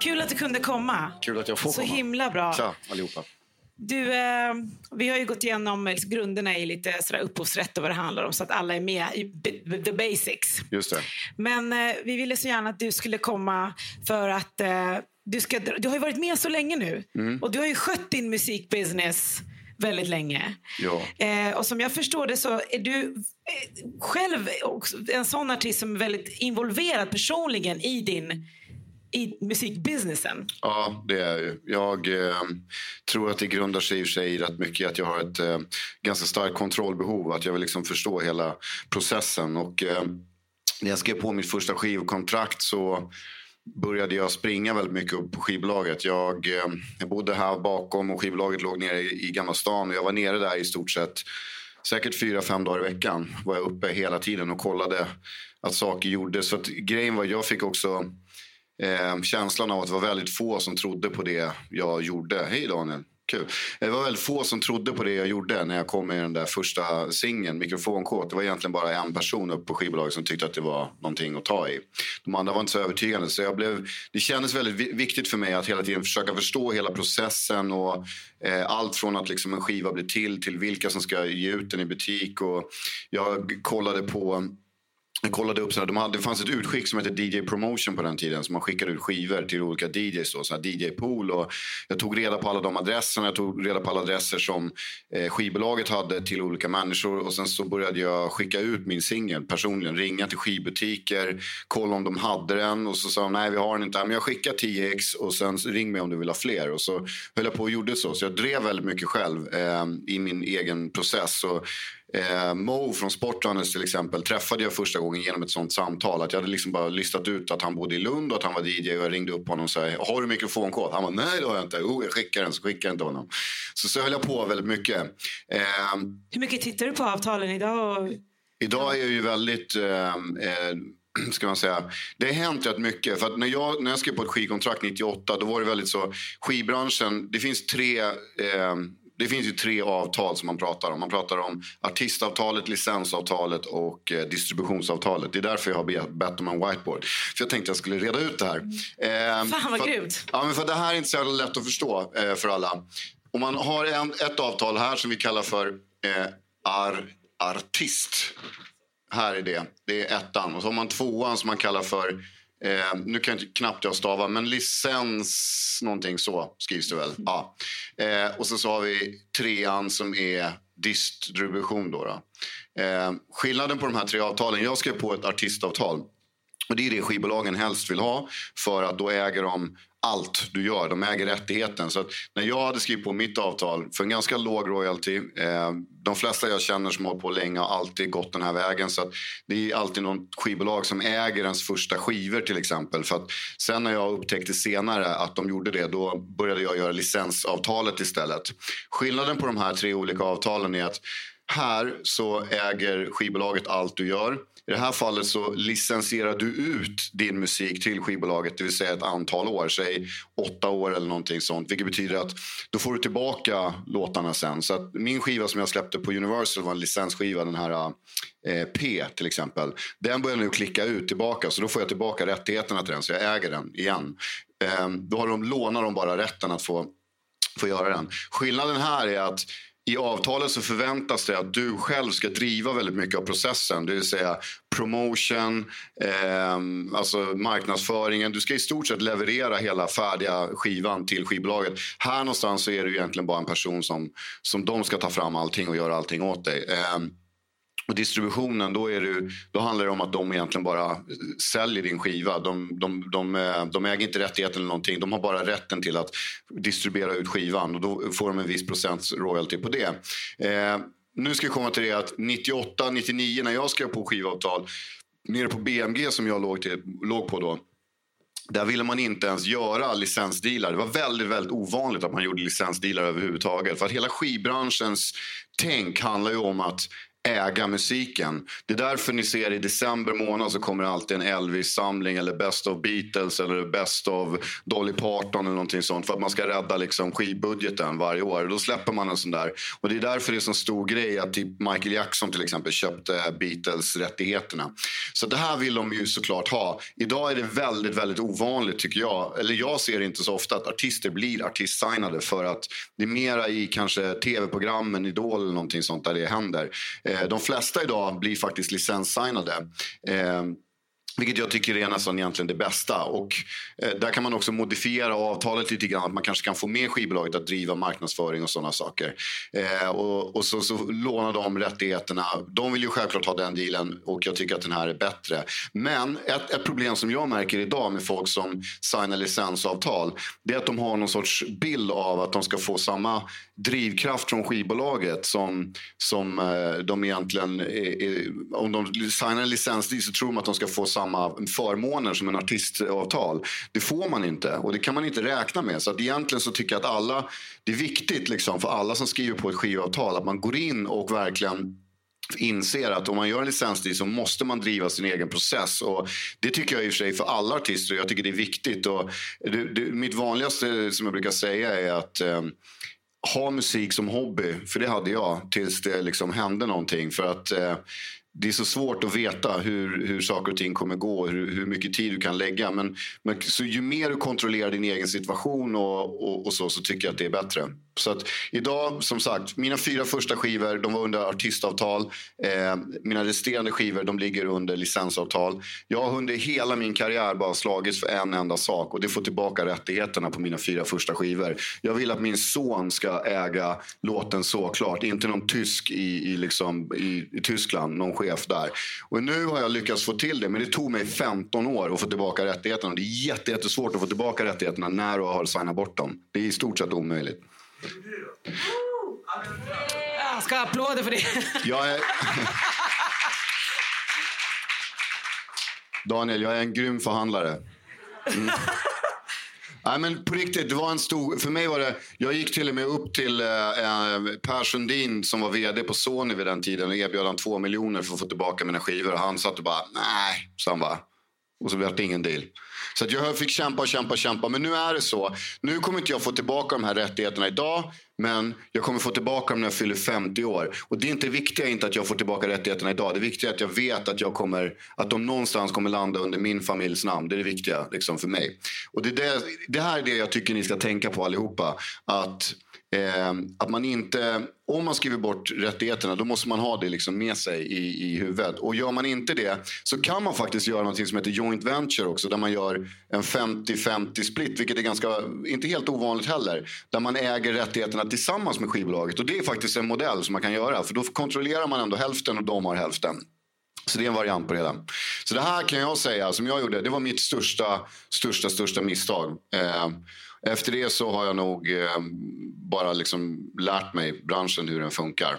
Kul att du kunde komma. Kul att jag får Så komma. himla bra. Tja allihopa. Du, eh, vi har ju gått igenom eh, grunderna i lite sådär upphovsrätt och vad det handlar om så att alla är med i b- the basics. Just det. Men eh, vi ville så gärna att du skulle komma för att eh, du, ska, du har ju varit med så länge nu Mm. och du har ju skött din musikbusiness väldigt länge. Ja. Eh, och som jag förstår det så är du eh, själv en sån artist som är väldigt involverad personligen i din i musikbusinessen. Ja, det är jag ju. Jag eh, tror att det grundar sig i sig rätt mycket att jag har ett eh, ganska starkt kontrollbehov. Att jag vill liksom förstå hela processen. Och eh, när jag skrev på mitt första skivkontrakt så började jag springa väldigt mycket upp på skivbolaget. Jag, eh, jag bodde här bakom och skivbolaget låg nere i, i Gamla stan. Och jag var nere där i stort sett säkert fyra, fem dagar i veckan. Var jag uppe hela tiden och kollade att saker gjordes. Så att grejen var, jag fick också eh, känslan av att det var väldigt få som trodde på det jag gjorde. Hej Daniel, kul. Det var väldigt få som trodde på det jag gjorde när jag kom med den där första singeln, Mikrofonkåt. Det var egentligen bara en person uppe på skivbolaget som tyckte att det var någonting att ta i. De andra var inte så övertygande. Så jag blev, det kändes väldigt viktigt för mig att hela tiden försöka förstå hela processen och eh, allt från att liksom en skiva blir till till vilka som ska ge ut den i butik. Och jag kollade på jag kollade upp, så här, de hade, det fanns ett utskick som hette DJ Promotion på den tiden. Så man skickade ut skivor till olika DJs. Då, så DJ Pool. Och jag tog reda på alla de adresserna. Jag tog reda på alla adresser som eh, skivbolaget hade till olika människor. Och sen så började jag skicka ut min singel personligen. Ringa till skivbutiker, kolla om de hade den. Och så sa de nej vi har den inte. Men jag skickar 10x och sen ring mig om du vill ha fler. Och så höll jag på och gjorde så. Så jag drev väldigt mycket själv eh, i min egen process. Och, Eh, Mo från Sportrunners till exempel träffade jag första gången genom ett sånt samtal. Att jag hade liksom bara listat ut att han bodde i Lund och att han var DJ. Och jag ringde upp honom och sa har du mikrofonkod? Han var nej det har jag inte. Oh, jag skickar den så skickar jag till honom. Så så höll jag på väldigt mycket. Eh, Hur mycket tittar du på avtalen idag? Och... Idag är jag ju väldigt... Eh, eh, ska man säga. Det har hänt rätt mycket. För när, jag, när jag skrev på ett skivkontrakt 98 då var det väldigt så... Skivbranschen, det finns tre... Eh, det finns ju tre avtal som man pratar om. Man pratar om artistavtalet, licensavtalet och eh, distributionsavtalet. Det är därför jag har be- bett om en whiteboard. För jag tänkte jag skulle reda ut det här. Eh, Fan, vad grymt. Ja, men för det här är inte så lätt att förstå eh, för alla. Om man har en, ett avtal här som vi kallar för eh, ar, artist. Här är det. Det är ettan. Och så har man tvåan som man kallar för Eh, nu kan jag knappt jag stava, men licens någonting så skrivs det väl. Ja. Eh, och sen så har vi trean som är distribution. Då, då. Eh, skillnaden på de här tre avtalen, jag skrev på ett artistavtal. Och Det är det skivbolagen helst vill ha för att då äger de allt du gör. De äger rättigheten. Så att när jag hade skrivit på mitt avtal för en ganska låg royalty. Eh, de flesta jag känner som har hållit på länge har alltid gått den här vägen. Så att det är alltid något skivbolag som äger ens första skivor till exempel. För att sen när jag upptäckte senare att de gjorde det då började jag göra licensavtalet istället. Skillnaden på de här tre olika avtalen är att här så äger skivbolaget allt du gör. I det här fallet så licensierar du ut din musik till skivbolaget, det vill säga ett antal år, säg åtta år eller någonting sånt. Vilket betyder att då får du tillbaka låtarna sen. Så att min skiva som jag släppte på Universal var en licensskiva, den här eh, P till exempel. Den börjar nu klicka ut tillbaka, så då får jag tillbaka rättigheterna till den, så jag äger den igen. Eh, då har de, lånar de bara rätten att få, få göra den. Skillnaden här är att i avtalet så förväntas det att du själv ska driva väldigt mycket av processen. Det vill säga promotion, eh, alltså marknadsföringen. Du ska i stort sett leverera hela färdiga skivan till skivbolaget. Här någonstans så är du egentligen bara en person som, som de ska ta fram allting och göra allting åt dig. Eh, och distributionen, då, är det, då handlar det om att de egentligen bara säljer din skiva. De, de, de, eh, de äger inte rättigheten eller någonting. De har bara rätten till att distribuera ut skivan och då får de en viss procents royalty på det. Eh, nu ska jag komma till det att 98, 99 när jag skrev på skivavtal nere på BMG som jag låg, till, låg på då där ville man inte ens göra licensdealar. Det var väldigt, väldigt ovanligt att man gjorde licensdealar överhuvudtaget. För att hela skivbranschens tänk handlar ju om att äga musiken. Det är därför ni ser i december månad så kommer det alltid en Elvis-samling eller Best of Beatles eller Best of Dolly Parton eller någonting sånt för att man ska rädda liksom skivbudgeten varje år. Då släpper man en sån där. Och det är därför det är så stor grej att typ Michael Jackson till exempel köpte Beatles-rättigheterna. Så det här vill de ju såklart ha. Idag är det väldigt, väldigt ovanligt tycker jag. Eller jag ser inte så ofta att artister blir artistsignade för att det är mera i kanske tv-programmen, Idol eller någonting sånt där det händer. Eh, de flesta idag blir faktiskt licenssignade. Eh, vilket jag tycker är nästan egentligen det bästa. Och eh, där kan man också modifiera avtalet lite grann. Att man kanske kan få med skivbolaget att driva marknadsföring och sådana saker. Eh, och, och så, så lånar de rättigheterna. De vill ju självklart ha den dealen och jag tycker att den här är bättre. Men ett, ett problem som jag märker idag med folk som signar licensavtal. Det är att de har någon sorts bild av att de ska få samma drivkraft från skivbolaget som, som eh, de egentligen... Är, är, om de signar en licensdeal så tror de att de ska få samma samma förmåner som en artistavtal. Det får man inte och det kan man inte räkna med. Så att egentligen så tycker jag att alla, det är viktigt liksom för alla som skriver på ett skivavtal att man går in och verkligen inser att om man gör en licensdeal så måste man driva sin egen process. Och det tycker jag i och för sig för alla artister och jag tycker det är viktigt. Och det, det, mitt vanligaste som jag brukar säga är att eh, ha musik som hobby. För det hade jag tills det liksom hände någonting. För att eh, det är så svårt att veta hur, hur saker och ting kommer gå, hur, hur mycket tid du kan lägga. Men, men så ju mer du kontrollerar din egen situation och, och, och så, så tycker jag att det är bättre. Så att idag, som sagt, mina fyra första skivor de var under artistavtal. Eh, mina resterande skivor de ligger under licensavtal. Jag har under hela min karriär bara slagits för en enda sak och det är att få tillbaka rättigheterna på mina fyra första skivor. Jag vill att min son ska äga låten såklart, inte någon tysk i, i, liksom, i, i Tyskland, någon chef där. Och nu har jag lyckats få till det, men det tog mig 15 år att få tillbaka rättigheterna. Det är jättesvårt att få tillbaka rättigheterna när du har signat bort dem. Det är i stort sett omöjligt. Jag ska ha applåder för det. Jag är... Daniel, jag är en grym förhandlare. Mm. Nej, men på riktigt, det var en stor... För mig var det... Jag gick till och med upp till eh, eh Per Sundin som var vd på Sony vid den tiden och erbjöd han två miljoner för att få tillbaka mina skivor. Han satt och bara, nej, sa han bara. Och så blev det ingen deal. Så jag fick kämpa, kämpa, kämpa. Men nu är det så. Nu kommer inte jag få tillbaka de här rättigheterna idag. Men jag kommer få tillbaka dem när jag fyller 50 år. Och det är inte viktiga inte att jag får tillbaka rättigheterna idag. Det viktiga är att jag vet att, jag kommer, att de någonstans kommer landa under min familjs namn. Det är det viktiga liksom, för mig. Och det, det, det här är det jag tycker ni ska tänka på allihopa. Att Eh, att man inte, om man skriver bort rättigheterna då måste man ha det liksom med sig i, i huvudet. Och gör man inte det så kan man faktiskt göra något som heter joint venture också. Där man gör en 50-50 split, vilket är ganska, inte helt ovanligt heller. Där man äger rättigheterna tillsammans med skivbolaget. Och det är faktiskt en modell som man kan göra. För då kontrollerar man ändå hälften och de har hälften. Så det är en variant på det hela. Så det här kan jag säga, som jag gjorde, det var mitt största, största, största misstag. Eh, efter det så har jag nog eh, bara liksom lärt mig branschen, hur den funkar.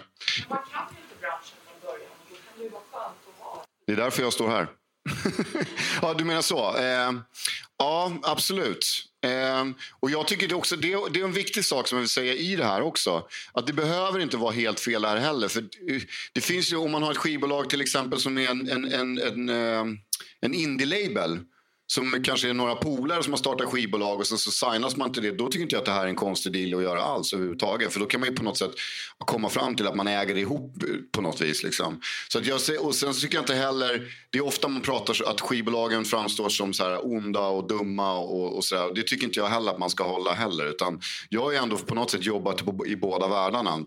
Man kan ju inte branschen från början. Då kan det ju vara skönt att vara. Det är därför jag står här. ja, du menar så. Eh, ja, absolut. Eh, och jag tycker det, också, det, det, är en viktig sak som jag vill säga i det här också. Att det behöver inte vara helt fel här heller. För det finns ju, om man har ett skivbolag till exempel som är en, en, en, en, eh, en indie-label som kanske är några polare som har startat skivbolag och sen så signas man till det. Då tycker inte jag att det här är en konstig deal att göra alls överhuvudtaget. För då kan man ju på något sätt komma fram till att man äger ihop på något vis. Liksom. Så att jag ser, och sen så tycker jag inte heller, det är ofta man pratar så att skivbolagen framstår som så här onda och dumma och, och så där. Det tycker inte jag heller att man ska hålla heller. Utan jag har ju ändå på något sätt jobbat i båda världarna.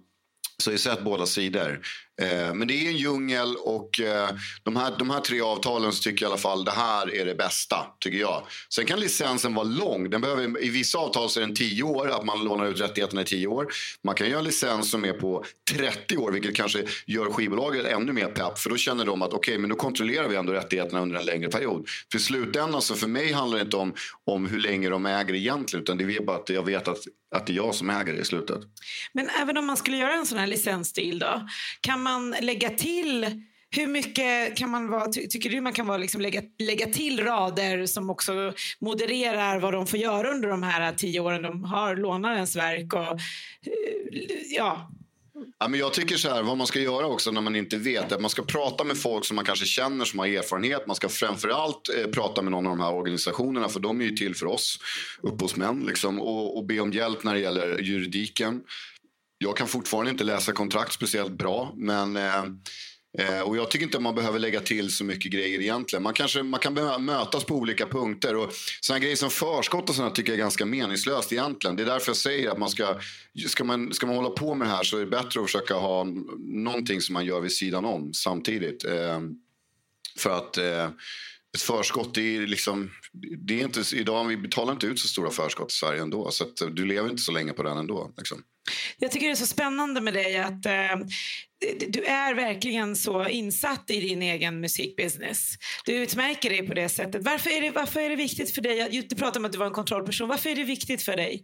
Så jag har sett båda sidor. Eh, men det är en djungel och eh, de här, de här tre avtalen så tycker jag i alla fall det här är det bästa. tycker jag. Sen kan licensen vara lång. Den behöver, I vissa avtal så är den 10 år, att man lånar ut rättigheterna i 10 år. Man kan göra en licens som är på 30 år vilket kanske gör skivbolaget ännu mer pepp. För då känner de att okej, okay, men då kontrollerar vi ändå rättigheterna under en längre period. För i slutändan så för mig handlar det inte om, om hur länge de äger egentligen utan det är bara att jag vet att, att det är jag som äger det i slutet. Men även om man skulle göra en sån här licensdeal då, kan man lägga till hur mycket kan man vara, ty tycker du man kan vara liksom lägga, lägga till rader som också modererar vad de får göra under de här tio åren de har lånarens verk? Och, eh, ja, Ja, men jag tycker så här, vad man ska göra också när man inte vet. Att man ska prata med folk som man kanske känner som har erfarenhet. Man ska framförallt eh, prata med någon av de här organisationerna för de är ju till för oss upphovsmän liksom, och, och be om hjälp när det gäller juridiken. Jag kan fortfarande inte läsa kontrakt speciellt bra men eh, eh, och jag tycker inte man behöver lägga till så mycket grejer egentligen. Man, kanske, man kan mötas på olika punkter. Och såna grejer som förskott och sådana tycker jag är ganska meningslöst egentligen. Det är därför jag säger att man ska, ska man, ska man hålla på med det här så är det bättre att försöka ha någonting som man gör vid sidan om samtidigt. Eh, för att eh, ett förskott, det är liksom, det är inte, idag vi betalar inte ut så stora förskott i Sverige ändå. Så att du lever inte så länge på den ändå. Liksom. Jag tycker det är så spännande med dig att eh, du är verkligen så insatt i din egen musikbusiness. Du utmärker dig på det sättet. Varför är det, varför är det viktigt för dig? Du pratade om att du var en kontrollperson. Varför är det viktigt för dig?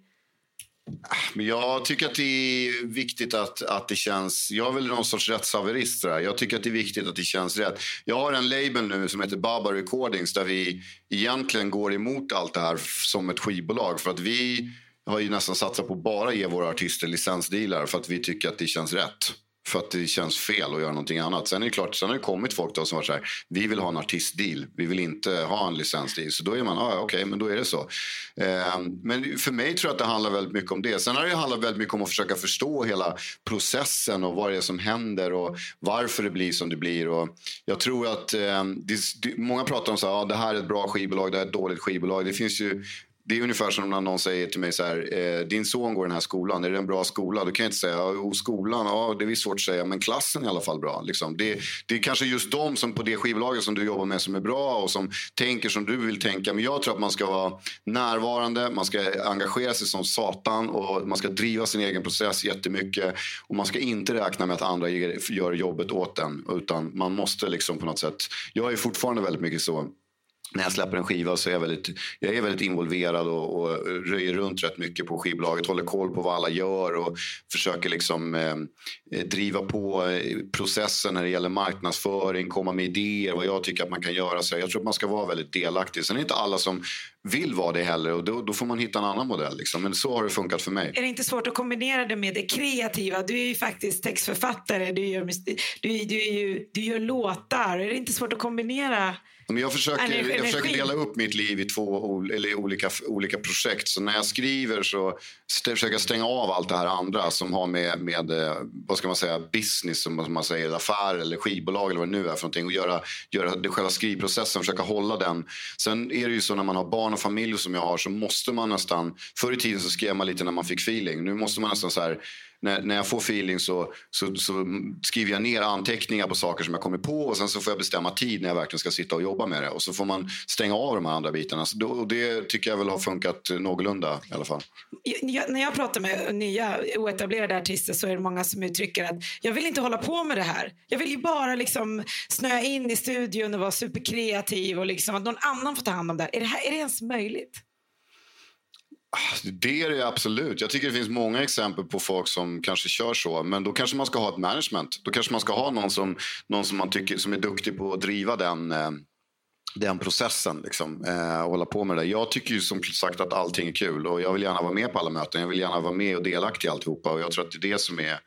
Men jag tycker att det är viktigt att, att det känns... Jag är väl någon sorts rättshaverist. Jag tycker att det är viktigt att det känns rätt. Jag har en label nu som heter Baba Recordings där vi egentligen går emot allt det här som ett skivbolag. För att vi har ju nästan satsat på bara ge våra artister licensdealar för att vi tycker att det känns rätt. För att det känns fel att göra någonting annat. Sen är det klart, sen har det kommit folk då som varit så här, vi vill ha en artistdeal, vi vill inte ha en licensdeal. Så då är man, ah, okej, okay, men då är det så. Eh, men för mig tror jag att det handlar väldigt mycket om det. Sen har det handlat väldigt mycket om att försöka förstå hela processen och vad det är som händer och varför det blir som det blir. Och jag tror att eh, det, många pratar om så här, ah, det här är ett bra skivbolag, det här är ett dåligt skivbolag. Det finns ju det är ungefär som när någon säger till mig så här, eh, din son går i den här skolan, är det en bra skola? Då kan jag inte säga, ja, skolan, ja det är svårt att säga, men klassen är i alla fall bra. Liksom. Det, det, är kanske just de som på det skivbolaget som du jobbar med som är bra och som tänker som du vill tänka. Men jag tror att man ska vara närvarande, man ska engagera sig som satan och man ska driva sin egen process jättemycket. Och man ska inte räkna med att andra gör jobbet åt en, utan man måste liksom på något sätt, jag är fortfarande väldigt mycket så när jag släpper en skiva så är jag väldigt, jag är väldigt involverad och, och röjer runt rätt mycket på skivbolaget. Håller koll på vad alla gör och försöker liksom eh, eh driva på eh, processen när det gäller marknadsföring, komma med idéer, vad jag tycker att man kan göra. Så jag tror att man ska vara väldigt delaktig. Sen är det inte alla som vill vara det heller och då, då får man hitta en annan modell. Liksom. Men så har det funkat för mig. Är det inte svårt att kombinera det med det kreativa? Du är ju faktiskt textförfattare, du gör, du, du, ju, du gör låtar. Är det inte svårt att kombinera men jag, försöker, jag försöker dela upp mitt liv i två eller olika, olika projekt. Så när jag skriver så försöker jag stänga av allt det här andra som har med, med eh, vad ska man säga, business, som man säger, affär eller skivbolag eller vad det nu är för någonting. Och göra, göra det själva skrivprocessen, försöka hålla den. Sen är det ju så när man har barn barn och familj som jag har så måste man nästan, förr i tiden så skrev man lite när man fick feeling. Nu måste man nästan så här när, när jag får feeling så, så, så, skriver jag ner anteckningar på saker som jag kommer på och sen så får jag bestämma tid när jag verkligen ska sitta och jobba med det. Och så får man stänga av de här andra bitarna. Så då, och det tycker jag väl har funkat någorlunda i alla fall. Jag, när jag pratar med nya oetablerade artister så är det många som uttrycker att jag vill inte hålla på med det här. Jag vill ju bara liksom snöa in i studion och vara superkreativ och liksom att någon annan får ta hand om det här. Är det, här, är det ens möjligt? Ah, det är det absolut. Jag tycker det finns många exempel på folk som kanske kör så. Men då kanske man ska ha ett management. Då kanske man ska ha någon som, någon som man tycker som är duktig på att driva den, eh, den processen. Liksom, eh, och hålla på med det. Jag tycker ju som sagt att allting är kul. Och jag vill gärna vara med på alla möten. Jag vill gärna vara med och delaktig i alltihopa. Och jag tror att det är det som är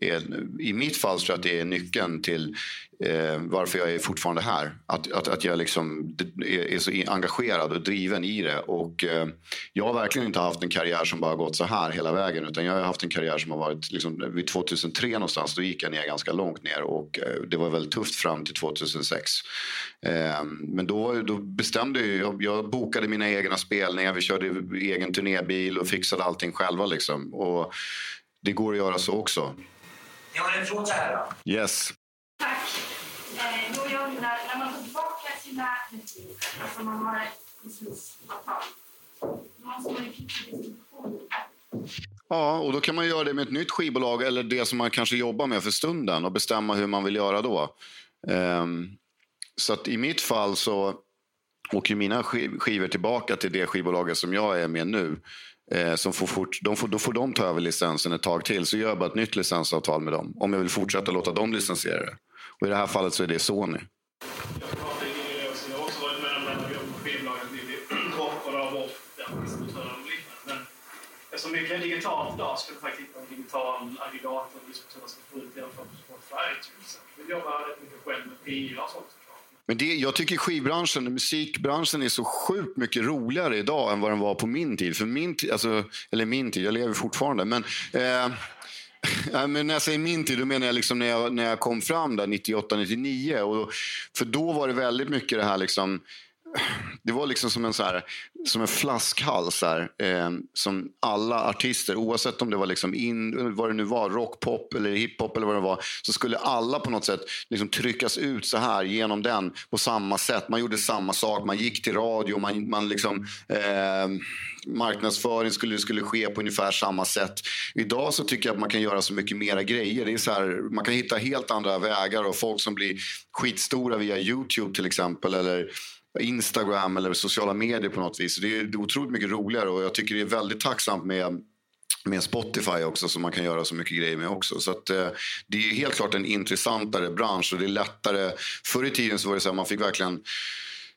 är, I mitt fall tror jag att det är nyckeln till eh, varför jag är fortfarande här. Att, att, att jag liksom är, är, så engagerad och driven i det. Och, eh, jag har verkligen inte haft en karriär som bara gått så här hela vägen. Utan jag har haft en karriär som har varit, liksom, vid 2003 någonstans, då gick jag ner ganska långt ner. Och eh, det var väldigt tufft fram till 2006. Eh, men då, då bestämde jag, jag bokade mina egna spelningar, vi körde egen turnébil och fixade allting själva. Liksom. Och det går att göra så också. Jag har en fråga här då. Yes. Tack. Eh, då jag undrar, när man tar tillbaka sina rättigheter, alltså man har ett licensavtal, då måste man ju fixa distributionen. Ja, och då kan man göra det med ett nytt skivbolag eller det som man kanske jobbar med för stunden och bestämma hur man vill göra då. Um, så att i mitt fall så åker mina skivor tillbaka till det skivbolaget som jag är med nu. Eh, som får fort, de får, då får de ta över licensen ett tag till. Så gör jag bara ett nytt licensavtal med dem. Om jag vill fortsätta låta dem licensiera det. Och i det här fallet så är det Sony. eftersom mycket är digitalt idag. Skulle faktiskt hitta en digital aggregator och liksom man ska få ut det från Spotify. Typ, Vi jobbar rätt mycket själv med PA och sånt. Men det, jag tycker skivbranschen, musikbranschen är så sjukt mycket roligare idag än vad den var på min tid. För min alltså, eller min tid, jag lever fortfarande. Men, eh, men när jag säger min tid, då menar jag liksom när, jag, när jag kom fram där 98, 99. Och, för då var det väldigt mycket det här liksom det var liksom som en, så här, som en flaskhals här, eh, som alla artister, oavsett om det var liksom in, vad det nu var, rockpop eller hiphop eller vad det var, så skulle alla på något sätt liksom tryckas ut så här genom den på samma sätt. Man gjorde samma sak, man gick till radio, man, man liksom eh, marknadsföring skulle, skulle ske på ungefär samma sätt. Idag så tycker jag att man kan göra så mycket mera grejer. Det är så här, man kan hitta helt andra vägar och folk som blir skitstora via Youtube till exempel. Eller Instagram eller sociala medier på något vis. Det är otroligt mycket roligare och jag tycker det är väldigt tacksamt med med Spotify också som man kan göra så mycket grejer med också. Så att, eh, det är helt klart en intressantare bransch och det är lättare. Förr i tiden så var det så här, man fick verkligen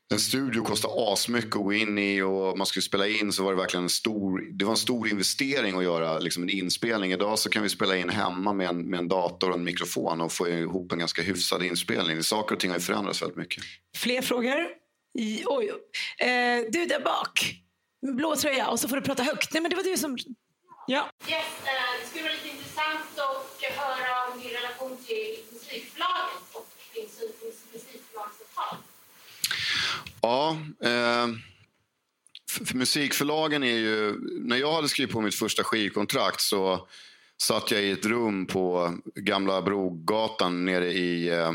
en studio kostade asmycket att gå in i och man skulle spela in så var det verkligen en stor, det var en stor investering att göra liksom en inspelning. Idag så kan vi spela in hemma med en, med en dator och en mikrofon och få ihop en ganska hyfsad inspelning. Saker och ting har ju förändrats väldigt mycket. Fler frågor? I, oj. Eh, du där bak, blå tröja och så får du prata högt. Nej men det var du som... Ja. Yes, uh, det skulle vara lite intressant att höra om din relation till musikförlagen och din syn på musikförlagsavtal. Ja, eh, för, för musikförlagen är ju... När jag hade skrivit på mitt första skivkontrakt så satt jag i ett rum på Gamla Brogatan nere i eh, Eh,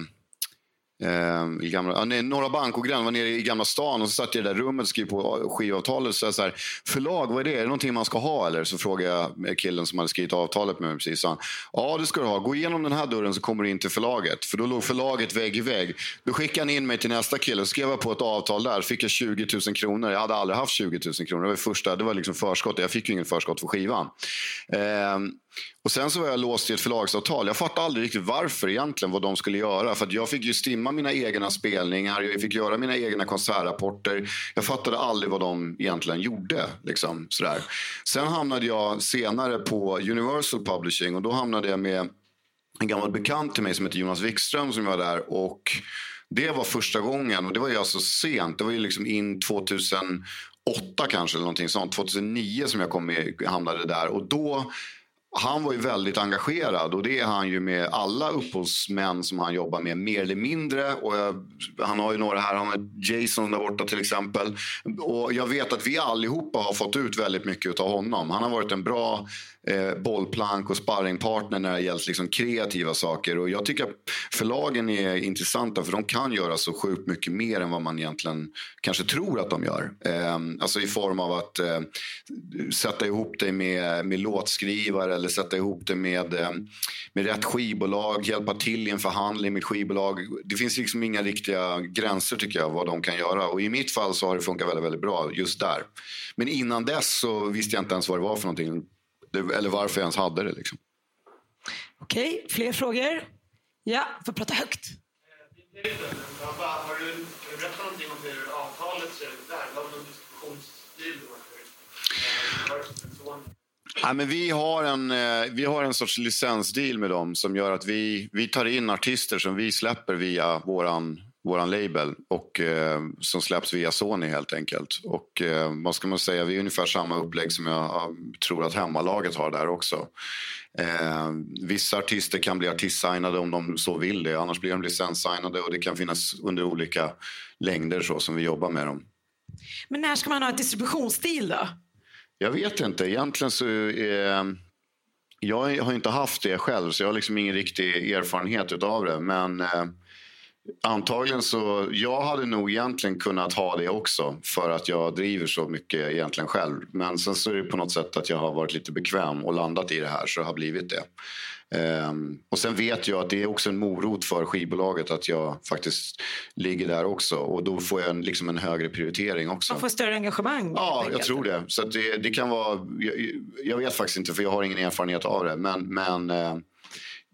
Ehm, i gamla, ja, Norra Bankogren, var nere i Gamla stan och så satt jag i det där rummet och skrev på skivavtalet. Så så här, förlag, vad är det? Är det någonting man ska ha eller? Så frågade jag killen som hade skrivit avtalet med mig precis. Så han, ja det ska du ha. Gå igenom den här dörren så kommer du in till förlaget. För då låg förlaget vägg i vägg. Då skickade han in mig till nästa kille och skrev jag på ett avtal där. Fick jag 20 000 kronor. Jag hade aldrig haft 20 000 kronor. Det var, första, det var liksom förskott. Jag fick ju ingen förskott för skivan. Eh, och sen så var jag låst i ett förlagsavtal. Jag fattade aldrig riktigt varför egentligen, vad de skulle göra. För jag fick ju stimma mina egna spelningar, jag fick göra mina egna konsertrapporter. Jag fattade aldrig vad de egentligen gjorde. Liksom, sådär. Sen hamnade jag senare på Universal Publishing och då hamnade jag med en gammal bekant till mig som heter Jonas Wikström som var där. Och det var första gången, och det var ju alltså sent, det var ju liksom in 2008 kanske eller någonting sånt. 2009 som jag kom med, hamnade där. Och då han var ju väldigt engagerad och det är han ju med alla upphovsmän som han jobbar med mer eller mindre. Och jag, han har ju några här, han har Jason där borta till exempel. Och jag vet att vi allihopa har fått ut väldigt mycket av honom. Han har varit en bra eh, bollplank och sparringpartner när det gällt liksom kreativa saker. Och jag tycker att förlagen är intressanta för de kan göra så sjukt mycket mer än vad man egentligen kanske tror att de gör. Eh, alltså i form av att eh, sätta ihop dig med, med låtskrivare eller sätta ihop dig med, ehm, med rätt skivbolag, hjälpa till i en förhandling med skivbolag. Det finns liksom inga riktiga gränser tycker jag vad de kan göra. Och i mitt fall så har det funkat väldigt, väldigt bra just där. Men innan dess så visste jag inte ens vad det var för någonting eller varför jag ens hade det. Liksom. Okej, fler frågor? Ja, får prata högt. Har du berättat någonting om hur avtalet ser ut där? Har du någon diskussionsstil? Ja, men vi, har en, eh, vi har en sorts licensdeal med dem som gör att vi, vi tar in artister som vi släpper via våran våran label och eh, som släpps via Sony helt enkelt. Och eh, vad ska man säga, vi är ungefär samma upplägg som jag tror att hemmalaget har där också. Eh, vissa artister kan bli artistsignade om de så vill det, annars blir de licenssignade och det kan finnas under olika längder så som vi jobbar med dem. Men när ska man ha ett distributionsstil då? Jag vet inte, egentligen så eh, jag har inte haft det själv så jag har liksom ingen riktig erfarenhet utav det men eh, Antagligen så, jag hade nog egentligen kunnat ha det också för att jag driver så mycket egentligen själv. Men sen så är det på något sätt att jag har varit lite bekväm och landat i det här så det har blivit det. Um, och sen vet jag att det är också en morot för skivbolaget att jag faktiskt ligger där också och då får jag en, liksom en högre prioritering också. Man får större engagemang? Ja, jag tror det. Så det, det, kan vara, jag, jag, vet faktiskt inte för jag har ingen erfarenhet av det men, men uh,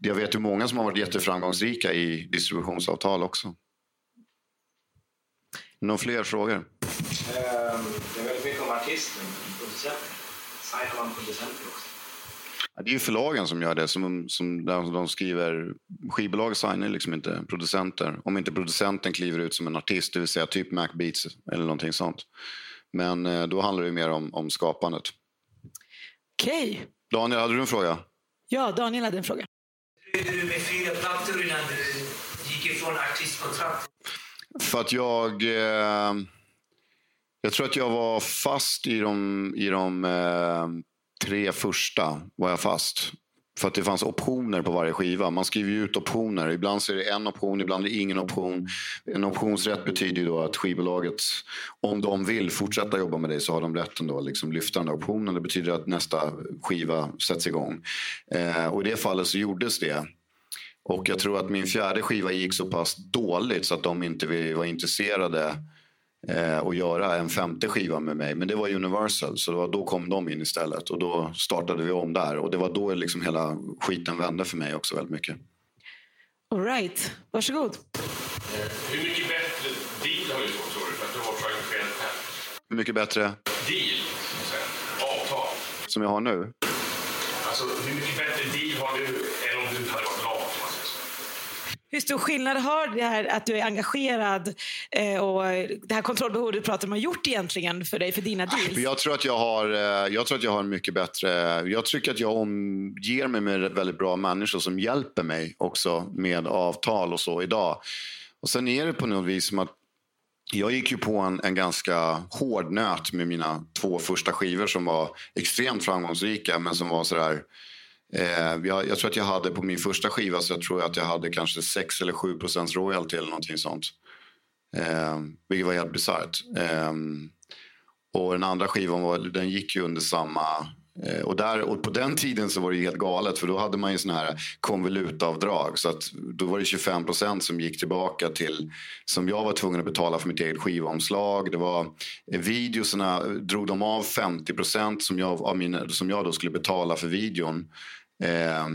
jag vet ju många som har varit jätteframgångsrika i distributionsavtal också. Några fler frågor? Ehm, det är väldigt mycket om artisten, producenten. signar man producenter också? Det är ju förlagen som gör det. Som, som, de skriver, skivbolag signar liksom inte producenter. Om inte producenten kliver ut som en artist, det vill säga typ Mac Beats eller någonting sånt. Men eh, då handlar det mer om, om skapandet. Okej. Daniel, hade du en fråga? Ja, Daniel hade en fråga. Du med fyra plattor innan du gick ifrån artistkontrakt? För att jag... Eh, jag tror att jag var fast i de, i de eh, tre första. var jag fast. För att det fanns optioner på varje skiva. Man skriver ju ut optioner. Ibland så är det en option, ibland är det ingen option. En optionsrätt betyder ju då att skivbolaget, om de vill fortsätta jobba med dig så har de rätten då att liksom lyfta den där optionen. Det betyder att nästa skiva sätts igång. Eh, och i det fallet så gjordes det. Och jag tror att min fjärde skiva gick så pass dåligt så att de inte var intresserade eh, att göra en femte skiva med mig. Men det var Universal, så det var, då kom de in istället. Och då startade vi om där. Och det var då liksom hela skiten vände för mig också väldigt mycket. All right. Varsågod. Hur mycket bättre deal har du fått tror du för att du har här? Hur mycket bättre Deal, avtal. som jag har nu? Alltså hur mycket bättre deal har du än om du hade varit lag? om man säger så? Hur stor skillnad har det här att du är engagerad eh, och det här kontrollbehovet du pratar om har gjort egentligen för dig, för dina deals? Jag tror att jag har, eh, jag tror att jag har en mycket bättre... Jag tycker att jag omger mig med väldigt bra människor som hjälper mig också med avtal och så idag. Och sen är det på något vis som att jag gick ju på en, en ganska hård nöt med mina två första skivor som var extremt framgångsrika men som var sådär... Eh, jag, jag tror att jag hade på min första skiva så jag tror att jag hade kanske 6 eller 7 procents royalty eller någonting sånt. Eh, vilket var helt bisarrt. Eh, och den andra skivan var, den gick ju under samma... Eh, och, där, och på den tiden så var det helt galet för då hade man ju såna här konvolutavdrag. Så att då var det 25 procent som gick tillbaka till som jag var tvungen att betala för mitt eget skivomslag. Det var eh, videoserna eh, drog de av 50 procent som jag, som jag då skulle betala för videon. Eh,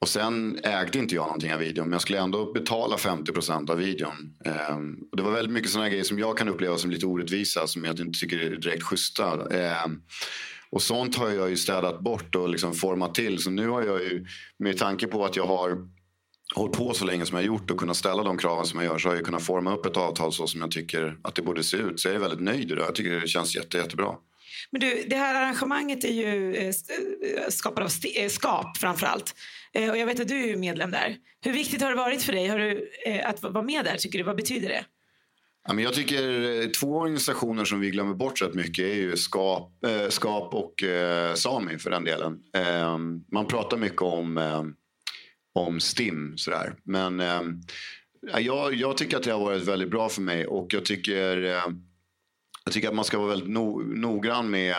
och sen ägde inte jag någonting av videon men jag skulle ändå betala 50 procent av videon. Eh, och det var väldigt mycket sådana grejer som jag kan uppleva som lite orättvisa som jag inte tycker är direkt schyssta. Eh, och sånt har jag ju städat bort och liksom format till. Så nu har jag ju med tanke på att jag har hållit på så länge som jag gjort och kunnat ställa de kraven som jag gör så har jag kunnat forma upp ett avtal så som jag tycker att det borde se ut. Så jag är väldigt nöjd idag. Jag tycker det känns jätte, jättebra. Men du, det här arrangemanget är ju eh, eh, skapat av eh, SKAP framför allt. Och jag vet att du är medlem där. Hur viktigt har det varit för dig har du, att vara med där? Tycker du? Vad betyder det? Ja, men jag tycker eh, två organisationer som vi glömmer bort rätt mycket är ju SKAP, eh, SKAP och eh, Sami för den delen. Eh, man pratar mycket om, eh, om STIM sådär. Men ehm, jag, jag tycker att det har varit väldigt bra för mig och jag tycker, eh, jag tycker att man ska vara väldigt no, noggrann med,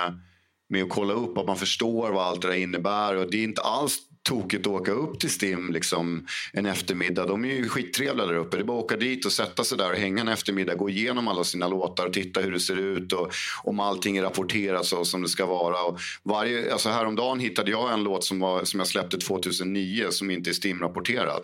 med att kolla upp att man förstår vad allt det där innebär. Och det är inte alls tokigt att åka upp till STIM liksom, en eftermiddag. De är ju skittrevliga där uppe. Det är bara att åka dit och sätta sig där och hänga en eftermiddag. Gå igenom alla sina låtar och titta hur det ser ut och om allting är rapporterat så som det ska vara. Och varje, alltså häromdagen hittade jag en låt som, var, som jag släppte 2009 som inte är STIM-rapporterad.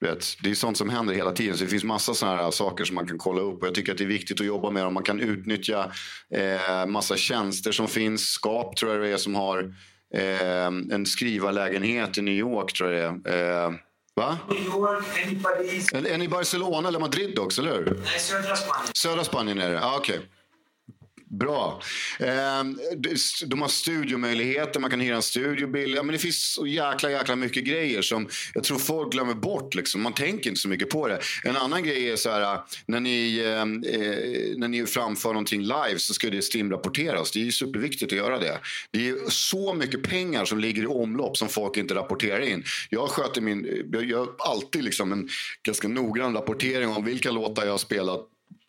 Vet, det är sånt som händer hela tiden. Så det finns massa såna här saker som man kan kolla upp. Och jag tycker att det är viktigt att jobba med dem. Man kan utnyttja eh, massa tjänster som finns. Skap tror jag det är som har eh, en skrivarlägenhet i New York. tror jag det är. Eh, va? New York, en i Paris. En, en i Barcelona eller Madrid också, eller hur? Nej, södra Spanien. Södra Spanien är det? Ah, Okej. Bra. Ehm, de har studiomöjligheter, man kan hyra en studiobil. Ja, men det finns så jäkla, jäkla mycket grejer som jag tror folk glömmer bort. Liksom. Man tänker inte så mycket på det. En annan grej är så här, äh, när ni, ehm, eh, när ni framför någonting live så ska det STIM-rapporteras. Det är ju superviktigt att göra det. Det är så mycket pengar som ligger i omlopp som folk inte rapporterar in. Jag sköter min, eh, jag gör alltid liksom en ganska noggrann rapportering om vilka låtar jag har spelat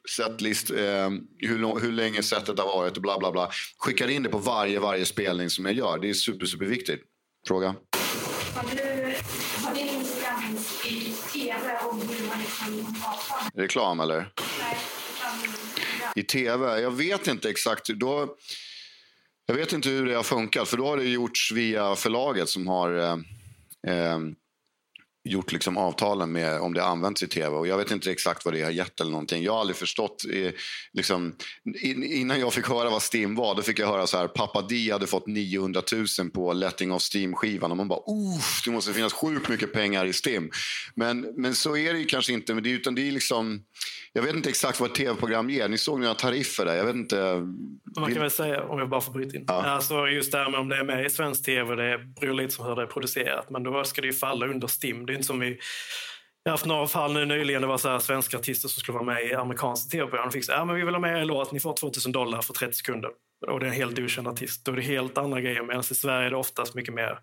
setlist, eh, hur, hur länge setet har varit och bla bla bla. Skickar in det på varje, varje spelning som jag gör. Det är super, super viktigt. Fråga? Har du har din Instagram i tv och hur man liksom avtal? Reklam eller? Nej, I tv? Jag vet inte exakt. Då, jag vet inte hur det har funkat. För då har det gjorts via förlaget som har eh, eh, gjort liksom avtalen med om det används i tv. Och jag vet inte exakt vad det har gett eller någonting. Jag har aldrig förstått. Eh, liksom, in, innan jag fick höra vad Stim var, då fick jag höra så här. Pappa Di hade fått 900 000 på Letting of Steam-skivan. Och man bara, Uff, det måste finnas sjukt mycket pengar i Stim. Men, men så är det ju kanske inte. Men det, utan det är liksom, jag vet inte exakt vad ett tv-program ger. Ni såg några tariffer där. Jag vet inte. Man kan väl säga, om jag bara får bryta in. Ja. Alltså just det här med om det är med i svensk tv, det beror lite på hur det är producerat. Men då ska det ju falla under STIM. Det är inte som vi... Jag har haft några fall nu nyligen, det var så här svenska artister som skulle vara med i amerikanska tv-program. De fick så här, ja men vi vill ha med er låt, ni får 2000 dollar för 30 sekunder. Och det är en helt okänd artist. Då är det helt andra grejer. Medan i Sverige är det oftast mycket mer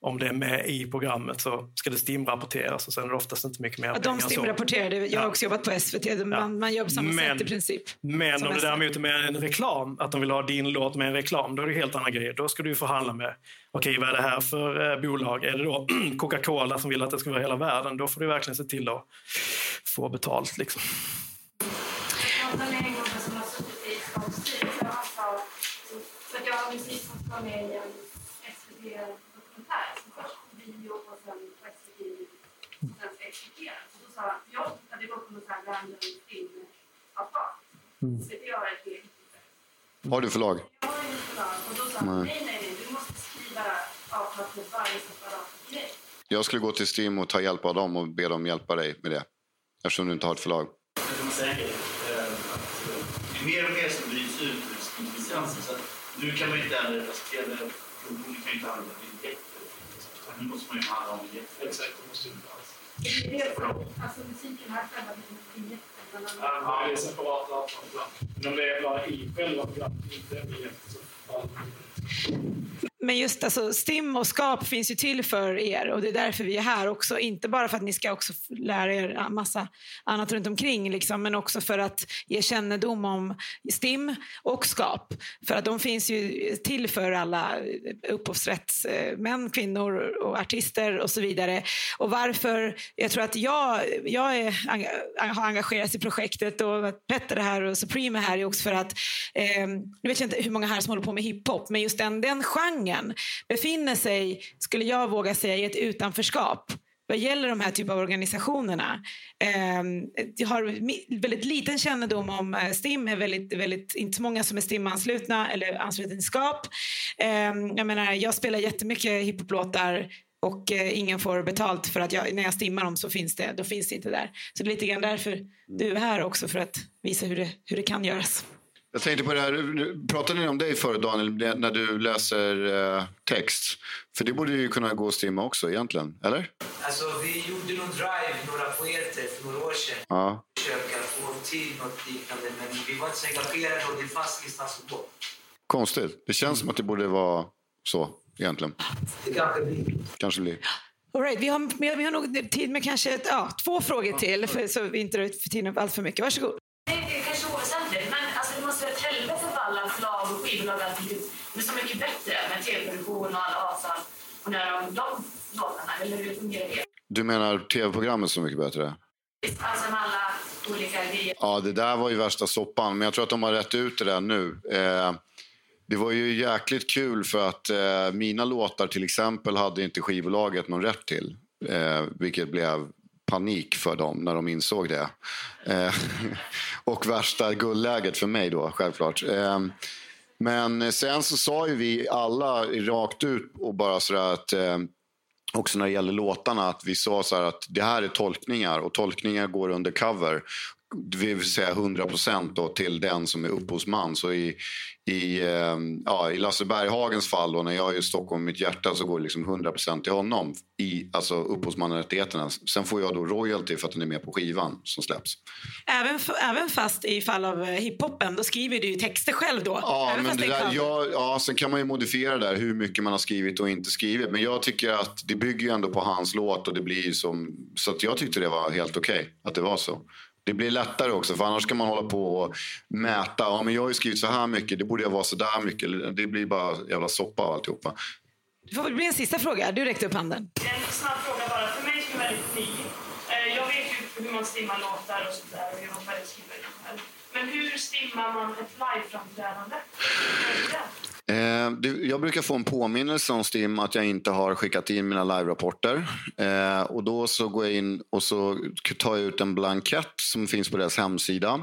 om det är med i programmet så ska det stimrapporteras och sen är det oftast inte mycket mer Att de pengar stimrapporterade. Jag har Ja. också jobbat på SVT. Man, man jobbar på samma Men- sätt i princip. Men om det SVT. däremot är med en reklam, att de vill ha din låt med en reklam, då är det helt andra grejer. Då ska du förhandla med, okej vad är det här för eh, bolag? Är det då Coca-Cola som vill att det ska vara hela världen? Då får du verkligen se till att få betalt. Liksom. Jag har precis fått vara med i en SVT-dokumentär, så först på bio och sen på SVT och sen ska Så sa han, ja, det var på något sånt här random filmavtal. SVT har ett eget Har du förlag? Jag har inget förlag och då sa han, nej, nej, nej, du måste skriva avtal på varje separat grej. Jag skulle gå till Stim och ta hjälp av dem och be dem hjälpa dig med det. Eftersom du inte har ett förlag. Jag kan säga eh, att det är mer och mer som bryts ut ur licensen. Så att nu kan man inte heller, alltså tv-produktionen kan ju inte handla om biljetter. Nu måste man ju handla om biljetter. Exakt, det måste ju. Det är alltså musiken här själva biljetter, bland annat. Ja, det är separata avtal ibland. Men om det är bara i själva programmet, inte i ett. så faller det. Men just alltså, STIM och SKAP finns ju till för er och det är därför vi är här också. Inte bara för att ni ska också lära er en massa annat runt omkring liksom, men också för att ge kännedom om STIM och SKAP. För att de finns ju till för alla eh, upphovsrättsmän, eh, kvinnor och artister och så vidare. Och varför, jag tror att jag, jag är, har engagerats i projektet och att Petter är här och Supreme är här är också för att, eh, nu vet jag inte hur många här som håller på med hiphop, men just den, den genren befinner sig, skulle jag våga säga, i ett utanförskap vad gäller de här typen av organisationerna. Eh, jag har väldigt liten kännedom om eh, STIM, är väldigt, väldigt, inte så många som är STIM-anslutna eller anslutna. Eh, jag menar, jag spelar jättemycket hiphoplåtar och eh, ingen får betalt för att jag, när jag stimmar dem så finns det, då finns det inte där. Så det är lite grann därför du är här också för att visa hur det, hur det kan göras. Jag tänkte på det här, pratade ni om dig förut Daniel, när du läser eh, text? För det borde ju kunna gå att stimma också egentligen, eller? Alltså, vi gjorde någon drive, några poeter, för några år sedan. Ja. Försöka få till något liknande, men vi var inte så engagerade och det fanns ingenstans att gå. Konstigt. Det känns som att det borde vara så egentligen. Det kanske blir. Kanske blir. All right, vi, har, vi har nog tid med kanske ja, två frågor till för, så vi inte drar ut för tiden allt för mycket. Varsågod. Det är så mycket bättre med tv-produktion och alla avtal och när de, de låtarna, eller hur fungerar det? Du menar tv-programmet så mycket bättre? Alltså med alla olika grejer. Ja, det där var ju värsta soppan. Men jag tror att de har rätt ut det där nu. Eh, det var ju jäkligt kul för att eh, mina låtar till exempel hade inte skivbolaget någon rätt till. Eh, vilket blev panik för dem när de insåg det. Eh, och värsta guldläget för mig då, självklart. Eh, men eh, sen så sa ju vi alla rakt ut och bara sådär att eh, också när det gäller låtarna att vi sa så här att det här är tolkningar och tolkningar går under cover. Det vill säga 100 procent till den som är upphovsman. Så i, i, eh, ja, i Lasse Berghagens fall då, när jag är i Stockholm med mitt hjärta så går det liksom 100 procent till honom. I alltså upphovsmannarättigheterna. Sen får jag då royalty för att den är med på skivan som släpps. Även, även fast i fall av eh, hiphopen, då skriver du texter själv då. Ja, även men det är där, ja, ja, sen kan man ju modifiera där hur mycket man har skrivit och inte skrivit. Men jag tycker att det bygger ju ändå på hans låt och det blir som... Så att jag tyckte det var helt okej att det var så. Det blir lättare också, för annars kan man hålla på och mäta. Ja, men jag har ju skrivit så här mycket, det borde jag vara så där mycket. Det blir bara jävla soppa av alltihopa. Det får väl bli en sista fråga. Du räckte upp handen. En snabb fråga bara, för mig som är väldigt ny. Eh, Jag vet ju hur man stimmar låtar och sådär och jag har själv skrivit det själv. Men hur stimmar man ett liveframträdande? Eh, du, jag brukar få en påminnelse om Stim att jag inte har skickat in mina live-rapporter. Eh, och då så går jag in och så tar jag ut en blankett som finns på deras hemsida.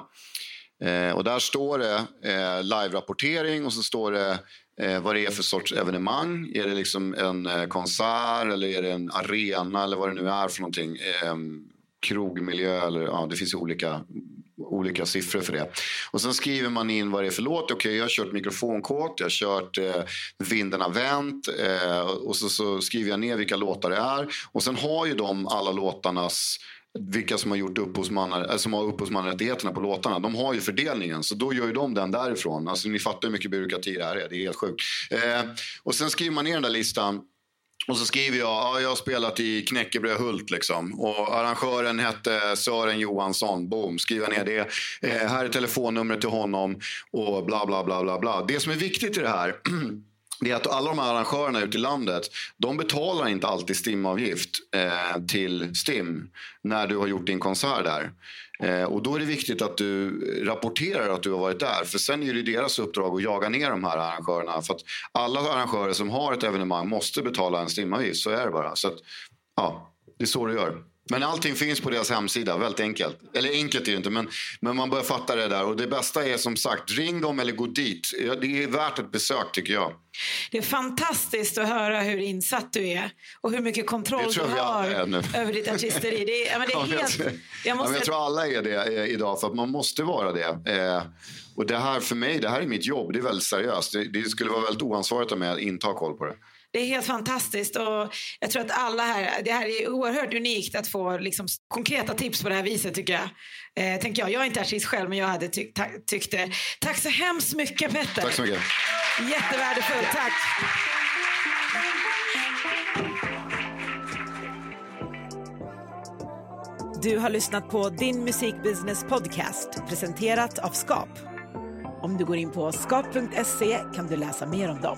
Eh, och där står det eh, live-rapportering och så står det eh, vad det är för sorts evenemang. Är det liksom en eh, konsert eller är det en arena eller vad det nu är för någonting. Eh, krogmiljö eller ja, det finns ju olika olika siffror för det. Och sen skriver man in vad det är för låt. Okej, okay, jag har kört mikrofonkåt, jag har kört eh, Vinden har vänt eh, och så, så, skriver jag ner vilka låtar det är. Och sen har ju de alla låtarnas vilka som har gjort upphovsmannar, eh, som har upphovsmannarättigheterna på låtarna. De har ju fördelningen, så då gör ju de den därifrån. Alltså, ni fattar hur mycket byråkrati det här är. Det är helt sjukt. Eh, och sen skriver man ner den där listan och så skriver jag, ja, jag har spelat i Knäckebrödhult. liksom. Och arrangören hette Sören Johansson. Boom, skriver ner det. Eh, här är telefonnumret till honom och bla bla bla bla bla. Det som är viktigt i det här det är att alla de här arrangörerna ute i landet de betalar inte alltid STIM-avgift eh, till STIM när du har gjort din konsert där. Eh, och då är det viktigt att du rapporterar att du har varit där. För sen är det deras uppdrag att jaga ner de här arrangörerna. För att alla arrangörer som har ett evenemang måste betala en stimavgift. Så är det bara. Så att, ja, det är så du gör. Men allting finns på deras hemsida, väldigt enkelt. Eller enkelt är det inte, men, men man börjar fatta det där. Och det bästa är som sagt, ring dem eller gå dit. Det är värt ett besök tycker jag. Det är fantastiskt att höra hur insatt du är och hur mycket kontroll du har över ditt artisteri. Det är, men det är helt, jag, måste... ja, jag tror alla är det eh, idag, för att man måste vara det. Eh, och det här för mig, det här är mitt jobb. Det är väldigt seriöst. Det, det skulle vara väldigt oansvarigt av mig att inte ha koll på det. Det är helt fantastiskt och jag tror att alla här, det här är oerhört unikt att få liksom konkreta tips på det här viset tycker jag. Eh, tänker jag. jag är inte artist själv men jag hade ty tyckt det. Tack så hemskt mycket Petter. Tack så mycket. Jättevärdefullt, tack. Du har lyssnat på Din Musikbusiness Podcast presenterat av Skap. Om du går in på skap.se kan du läsa mer om dem.